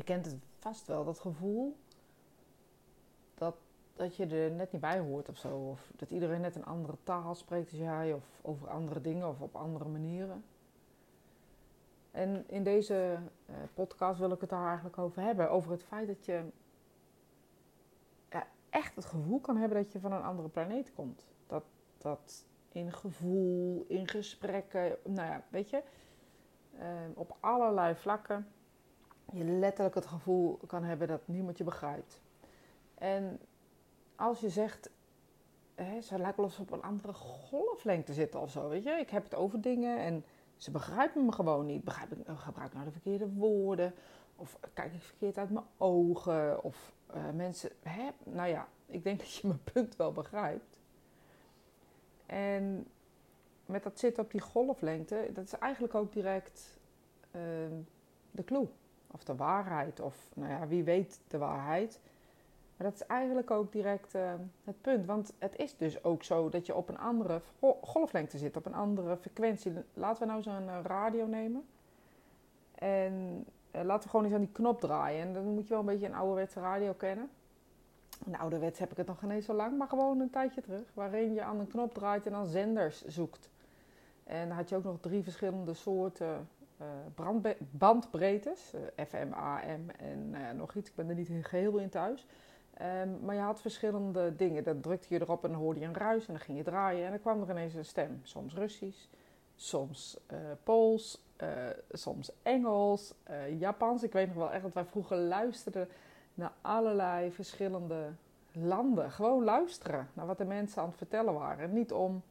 Je kent het vast wel, dat gevoel dat, dat je er net niet bij hoort of zo. Of dat iedereen net een andere taal spreekt als jij, of over andere dingen of op andere manieren. En in deze uh, podcast wil ik het daar eigenlijk over hebben. Over het feit dat je echt het gevoel kan hebben dat je van een andere planeet komt. Dat, dat in gevoel, in gesprekken, nou ja, weet je, uh, op allerlei vlakken je letterlijk het gevoel kan hebben dat niemand je begrijpt. En als je zegt, hè, ze lijkt wel of ze op een andere golflengte zitten of zo, weet je. Ik heb het over dingen en ze begrijpen me gewoon niet. Begrijp ik, gebruik ik nou de verkeerde woorden? Of kijk ik verkeerd uit mijn ogen? Of uh, mensen, hè? nou ja, ik denk dat je mijn punt wel begrijpt. En met dat zitten op die golflengte, dat is eigenlijk ook direct uh, de clue. Of de waarheid, of nou ja, wie weet de waarheid. Maar dat is eigenlijk ook direct uh, het punt. Want het is dus ook zo dat je op een andere golflengte zit, op een andere frequentie. Laten we nou zo'n uh, radio nemen. En uh, laten we gewoon eens aan die knop draaien. En dan moet je wel een beetje een ouderwetse radio kennen. Een ouderwets heb ik het nog geen eens zo lang, maar gewoon een tijdje terug. Waarin je aan een knop draait en dan zenders zoekt. En dan had je ook nog drie verschillende soorten bandbreedtes. Uh, FM, AM en uh, nog iets. Ik ben er niet geheel in thuis. Um, maar je had verschillende dingen. Dan drukte je erop en dan hoorde je een ruis en dan ging je draaien. En dan kwam er ineens een stem. Soms Russisch, soms Pools, soms Engels, Japans. Ik weet nog wel echt dat wij vroeger luisterden naar allerlei verschillende landen. Gewoon luisteren naar wat de mensen aan het vertellen waren. Niet om,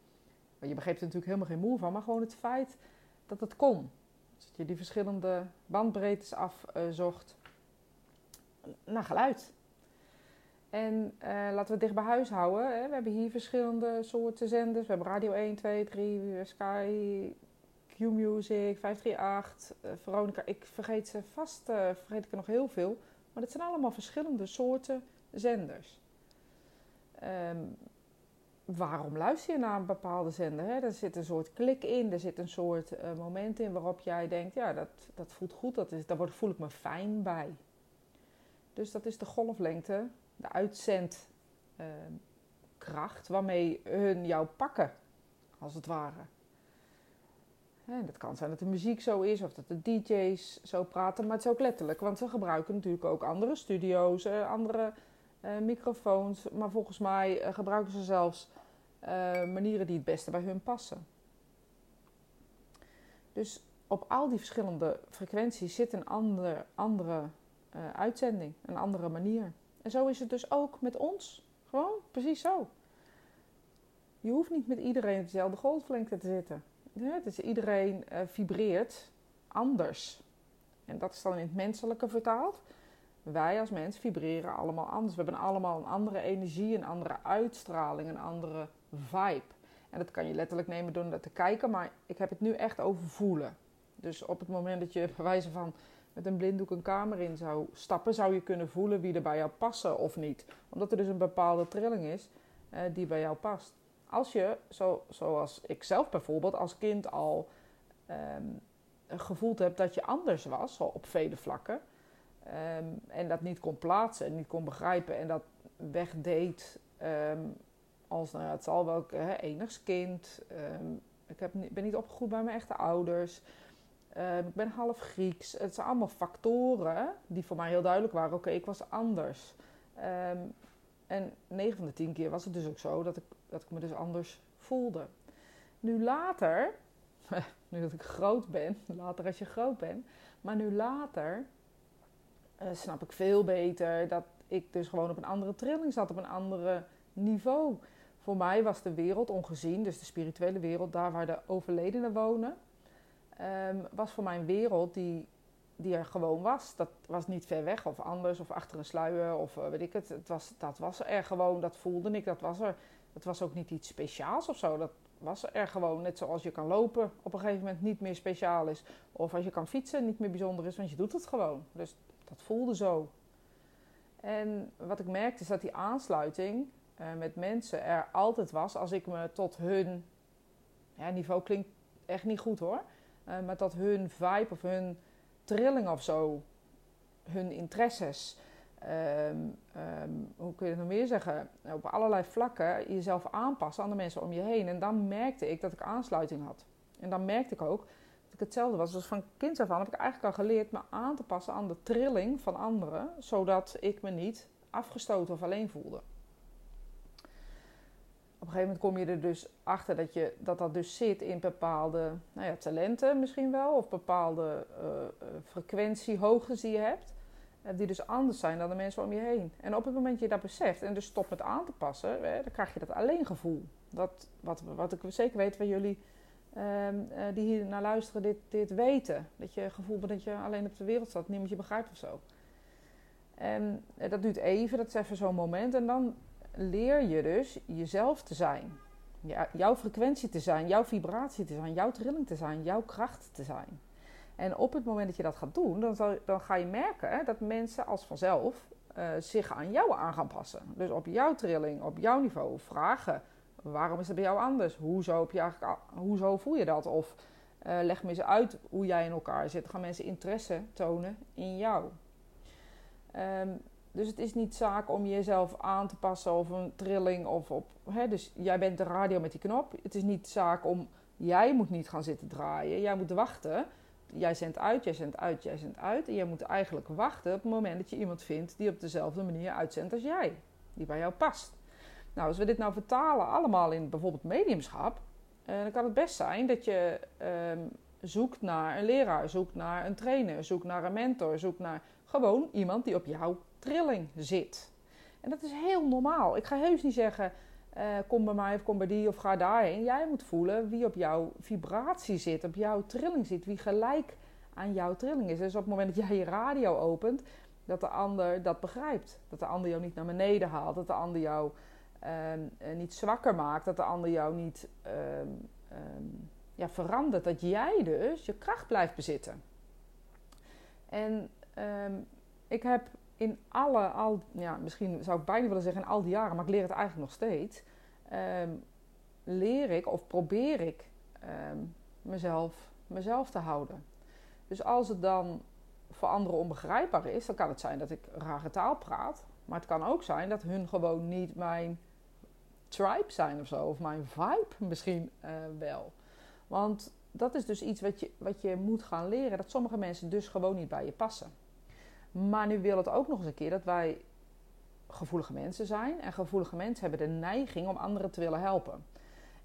je begreep er natuurlijk helemaal geen moe van, maar gewoon het feit dat het kon. Dat je die verschillende bandbreedtes afzocht naar geluid. En uh, laten we dicht bij huis houden. Hè. We hebben hier verschillende soorten zenders. We hebben Radio 1, 2, 3, Sky, Q-Music, 538, uh, Veronica. Ik vergeet ze vast, uh, vergeet ik er nog heel veel. Maar dat zijn allemaal verschillende soorten zenders. Um, waarom luister je naar een bepaalde zender? Hè? Er zit een soort klik in, er zit een soort uh, moment in waarop jij denkt: ja, dat, dat voelt goed, dat is, daar voel ik me fijn bij. Dus dat is de golflengte, de uitzendkracht uh, waarmee hun jou pakken, als het ware. En dat kan zijn dat de muziek zo is of dat de DJ's zo praten, maar het is ook letterlijk, want ze gebruiken natuurlijk ook andere studio's, uh, andere microfoons. Maar volgens mij uh, gebruiken ze zelfs manieren die het beste bij hun passen. Dus op al die verschillende frequenties zit een andere, andere uitzending, een andere manier. En zo is het dus ook met ons. Gewoon precies zo. Je hoeft niet met iedereen op dezelfde golflengte te zitten. Ja, dus iedereen vibreert anders. En dat is dan in het menselijke vertaald. Wij als mens vibreren allemaal anders. We hebben allemaal een andere energie, een andere uitstraling, een andere vibe. En dat kan je letterlijk nemen door naar te kijken, maar ik heb het nu echt over voelen. Dus op het moment dat je bij wijze van met een blinddoek een kamer in zou stappen, zou je kunnen voelen wie er bij jou passen of niet. Omdat er dus een bepaalde trilling is uh, die bij jou past. Als je, zo, zoals ik zelf bijvoorbeeld, als kind al um, gevoeld hebt dat je anders was, op vele vlakken, um, en dat niet kon plaatsen en niet kon begrijpen en dat wegdeed um, als, nou ja, het zal wel, hè, enigskind. ik heb, ben niet opgegroeid bij mijn echte ouders. ik ben half Grieks. Het zijn allemaal factoren die voor mij heel duidelijk waren. Oké, ik was anders. en 9 van de 10 keer was het dus ook zo dat ik dat ik me dus anders voelde. Nu later, nu dat ik groot ben, later als je groot bent, maar nu later uh, snap ik veel beter dat ik dus gewoon op een andere trilling zat, op een andere niveau. Voor mij was de wereld ongezien, dus de spirituele wereld, daar waar de overledenen wonen, um, was voor mij een wereld die, die er gewoon was. Dat was niet ver weg of anders of achter een sluier of uh, weet ik het. het was, dat was er gewoon, dat voelde ik, dat was er. Het was ook niet iets speciaals of zo. Dat was er gewoon net zoals je kan lopen op een gegeven moment niet meer speciaal is. Of als je kan fietsen niet meer bijzonder is, want je doet het gewoon. Dus dat voelde zo. En wat ik merkte is dat die aansluiting uh, met mensen er altijd was als ik me tot hun ja, niveau klinkt echt niet goed hoor. Uh, maar tot hun vibe of hun trilling of zo hun interesses. Ehm, ehm, hoe kun je het nog meer zeggen? Op allerlei vlakken jezelf aanpassen aan de mensen om je heen. En dan merkte ik dat ik aansluiting had. En dan merkte ik ook dat ik hetzelfde was. Dus van kind af aan heb ik eigenlijk al geleerd me aan te passen aan de trilling van anderen. Zodat ik me niet afgestoten of alleen voelde op een gegeven moment kom je er dus achter dat je, dat, dat dus zit in bepaalde nou ja, talenten misschien wel, of bepaalde uh, frequentiehoogtes die je hebt, uh, die dus anders zijn dan de mensen om je heen. En op het moment dat je dat beseft en dus stopt met aan te passen, hè, dan krijg je dat alleen gevoel. Dat, wat, wat ik zeker weet van jullie ehm, die hier naar luisteren, dit, dit weten. Dat je gevoel bent dat je alleen op de wereld staat, niemand je begrijpt of zo. En dat duurt even, dat is even zo'n moment. En dan leer je dus jezelf te zijn. Jouw frequentie te zijn, jouw vibratie te zijn, jouw trilling te zijn, jouw kracht te zijn. En op het moment dat je dat gaat doen, dan, dan ga je merken hè, dat mensen als vanzelf uh, zich aan jou aan gaan passen. Dus op jouw trilling, op jouw niveau vragen. Waarom is het bij jou anders? Hoezo, heb je eigenlijk, hoezo voel je dat? Of uh, leg me eens uit hoe jij in elkaar zit. Gaan mensen interesse tonen in jou. Um, dus het is niet zaak om jezelf aan te passen of een trilling of op. Hè, dus jij bent de radio met die knop. Het is niet zaak om. Jij moet niet gaan zitten draaien. Jij moet wachten. Jij zendt uit, jij zendt uit, jij zendt uit. En jij moet eigenlijk wachten op het moment dat je iemand vindt die op dezelfde manier uitzendt als jij. Die bij jou past. Nou, als we dit nou vertalen allemaal in bijvoorbeeld mediumschap. Eh, dan kan het best zijn dat je ehm, zoekt naar een leraar, zoekt naar een trainer, zoekt naar een mentor, zoekt naar gewoon iemand die op jou trilling zit. En dat is heel normaal. Ik ga heus niet zeggen, uh, kom bij mij of kom bij die of ga daarheen. Jij moet voelen wie op jouw vibratie zit, op jouw trilling zit, wie gelijk aan jouw trilling is. Dus op het moment dat jij je radio opent, dat de ander dat begrijpt. Dat de ander jou niet naar beneden haalt, dat de ander jou ehm, eh, niet zwakker maakt, dat de ander jou niet ehm, ehm, ja, verandert. Dat jij dus je kracht blijft bezitten. En ik heb in alle, al, ja, misschien zou ik bijna willen zeggen in al die jaren, maar ik leer het eigenlijk nog steeds. Leer ik of probeer ik mezelf, mezelf te houden. Dus als het dan voor anderen onbegrijpbaar is, dan kan het zijn dat ik rare taal praat. Maar het kan ook zijn dat hun gewoon niet mijn tribe zijn of zo. Of mijn vibe misschien uh, wel. Want dat is dus iets wat je, wat je moet gaan leren. Dat sommige mensen dus gewoon niet bij je passen. Maar nu wil het ook nog eens een keer dat wij gevoelige mensen zijn. En gevoelige mensen hebben de neiging om anderen te willen helpen.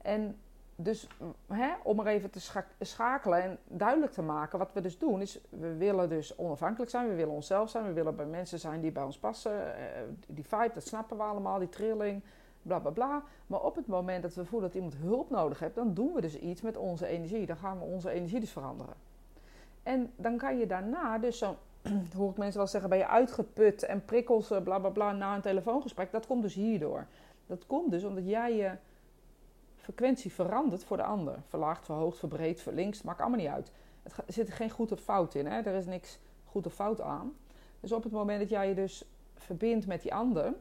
En dus hè, om er even te schakelen en duidelijk te maken, wat we dus doen, is we willen dus onafhankelijk zijn, we willen onszelf zijn, we willen bij mensen zijn die bij ons passen. Eh, die vibe, dat snappen we allemaal, die trilling, bla bla bla. Maar op het moment dat we voelen dat iemand hulp nodig heeft, dan doen we dus iets met onze energie. Dan gaan we onze energie dus veranderen. En dan kan je daarna dus zo'n hoor ik mensen wel zeggen, ben je uitgeput en prikkels, eh, bla bla bla, na een telefoongesprek. Dat komt dus hierdoor. Dat komt dus omdat jij je frequentie verandert voor de ander. Verlaagd, verhoogd, verbreed, verlinkst, maakt allemaal niet uit. Er zit geen goed of fout in, hè? er is niks goed of fout aan. Dus op het moment dat jij je dus verbindt met die ander,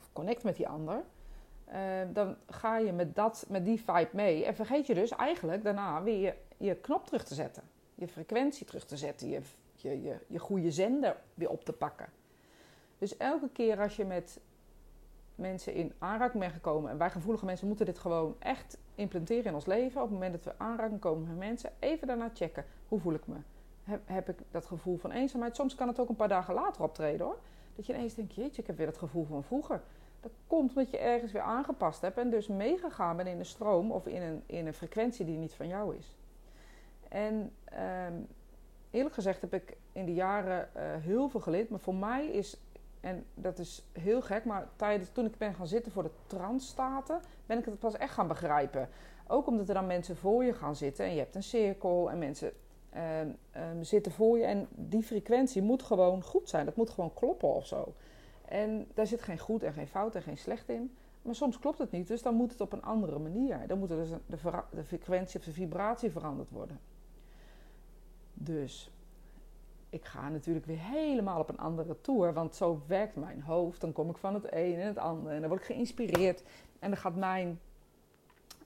of connect met die ander, eh, dan ga je met, dat, met die vibe mee. En vergeet je dus eigenlijk daarna weer je, je knop terug te zetten je frequentie terug te zetten, je, je, je, je goede zender weer op te pakken. Dus elke keer als je met mensen in aanraking bent gekomen, en wij gevoelige mensen moeten dit gewoon echt implementeren in ons leven. Op het moment dat we aanraking komen met mensen, even daarna checken. Hoe voel ik me? Heb, heb ik dat gevoel van eenzaamheid? Soms kan het ook een paar dagen later optreden hoor. Dat je ineens denkt, jeetje, ik heb weer het gevoel van vroeger. Dat komt omdat je ergens weer aangepast hebt en dus meegegaan bent in een stroom of in een, in een frequentie die niet van jou is. En ehm, eerlijk gezegd heb ik in de jaren uh, heel veel geleerd. Maar voor mij is, en dat is heel gek, maar tijdens, toen ik ben gaan zitten voor de transstaten, ben ik het pas echt gaan begrijpen. Ook omdat er dan mensen voor je gaan zitten en je hebt een cirkel en mensen ehm, ehm, zitten voor je. En die frequentie moet gewoon goed zijn. Dat moet gewoon kloppen of zo. En daar zit geen goed en geen fout en geen slecht in. Maar soms klopt het niet, dus dan moet het op een andere manier. Dan moet dus de, de frequentie of de vibratie veranderd worden. Dus ik ga natuurlijk weer helemaal op een andere tour, want zo werkt mijn hoofd. Dan kom ik van het een en het ander en dan word ik geïnspireerd. En dan gaat mijn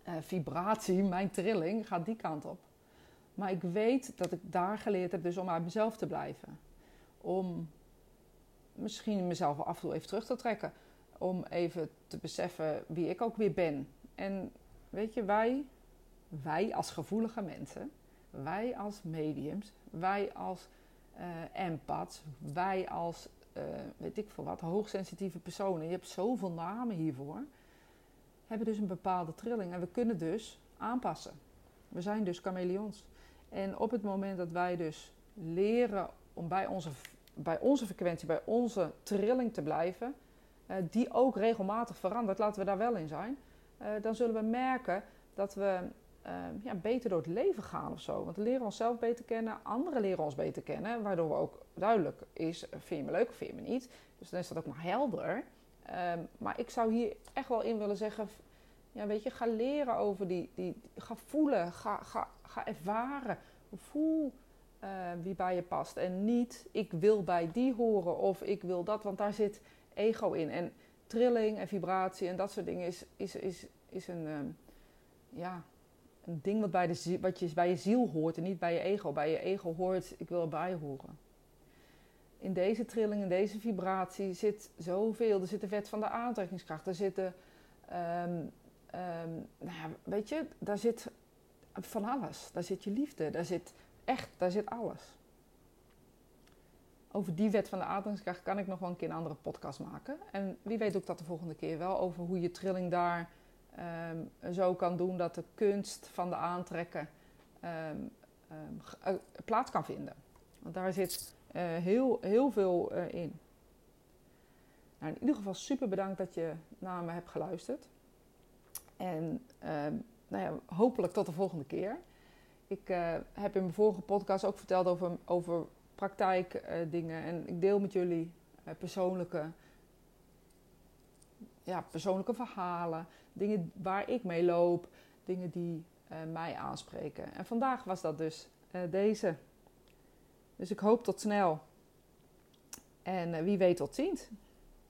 uh, vibratie, mijn trilling, gaat die kant op. Maar ik weet dat ik daar geleerd heb dus om uit mezelf te blijven. om misschien mezelf af en toe even terug te trekken. Om even te beseffen wie ik ook weer ben. En weet je, wij, wij als gevoelige mensen, wij als mediums, wij als uh, empaths, wij als, uh, weet ik veel wat, hoogsensitieve personen. Je hebt zoveel namen hiervoor. Hebben dus een bepaalde trilling en we kunnen dus aanpassen. We zijn dus chameleons. En op het moment dat wij dus leren om bij onze, bij onze frequentie, bij onze trilling te blijven, uh, die ook regelmatig verandert, laten we daar wel in zijn, uh, dan zullen we merken dat we uh, ja, beter door het leven gaan of zo. Want we leren onszelf beter kennen, anderen leren ons beter kennen, waardoor we ook duidelijk is, vind je me leuk of vind je me niet. Dus dan is dat ook maar helder. Ehm, maar ik zou hier echt wel in willen zeggen, ja, weet je, ga leren over die, die ga voelen, ga, ga, ga ervaren. Voel uh, wie bij je past. En niet, ik wil bij die horen of ik wil dat, want daar zit ego in. En trilling en vibratie en dat soort dingen is, is, is, is een, um, ja, een ding wat, bij de, wat je bij je ziel hoort en niet bij je ego. Bij je ego hoort, ik wil erbij horen. In deze trilling, in deze vibratie zit zoveel. Er zit de wet van de aantrekkingskracht. Er zitten, um, um, nou ja, weet je, daar zit van alles. Daar zit je liefde, daar zit echt, daar zit alles. Over die wet van de aantrekkingskracht kan ik nog wel een keer een andere podcast maken. En wie weet ook dat de volgende keer wel over hoe je trilling daar um, zo kan doen dat de kunst van de aantrekken um, um, plaats kan vinden. Want daar zit uh, heel, heel veel uh, in. Nou, in ieder geval super bedankt dat je naar me hebt geluisterd. En nou ja, hopelijk tot de volgende keer. Ik uh, heb in mijn vorige podcast ook verteld over, over praktijkdingen. Uh, en ik deel met jullie uh, persoonlijke, ja, persoonlijke verhalen. Dingen waar ik mee loop. Dingen die mij aanspreken. En vandaag was dat dus deze. Dus ik hoop tot snel. En wie weet tot ziens.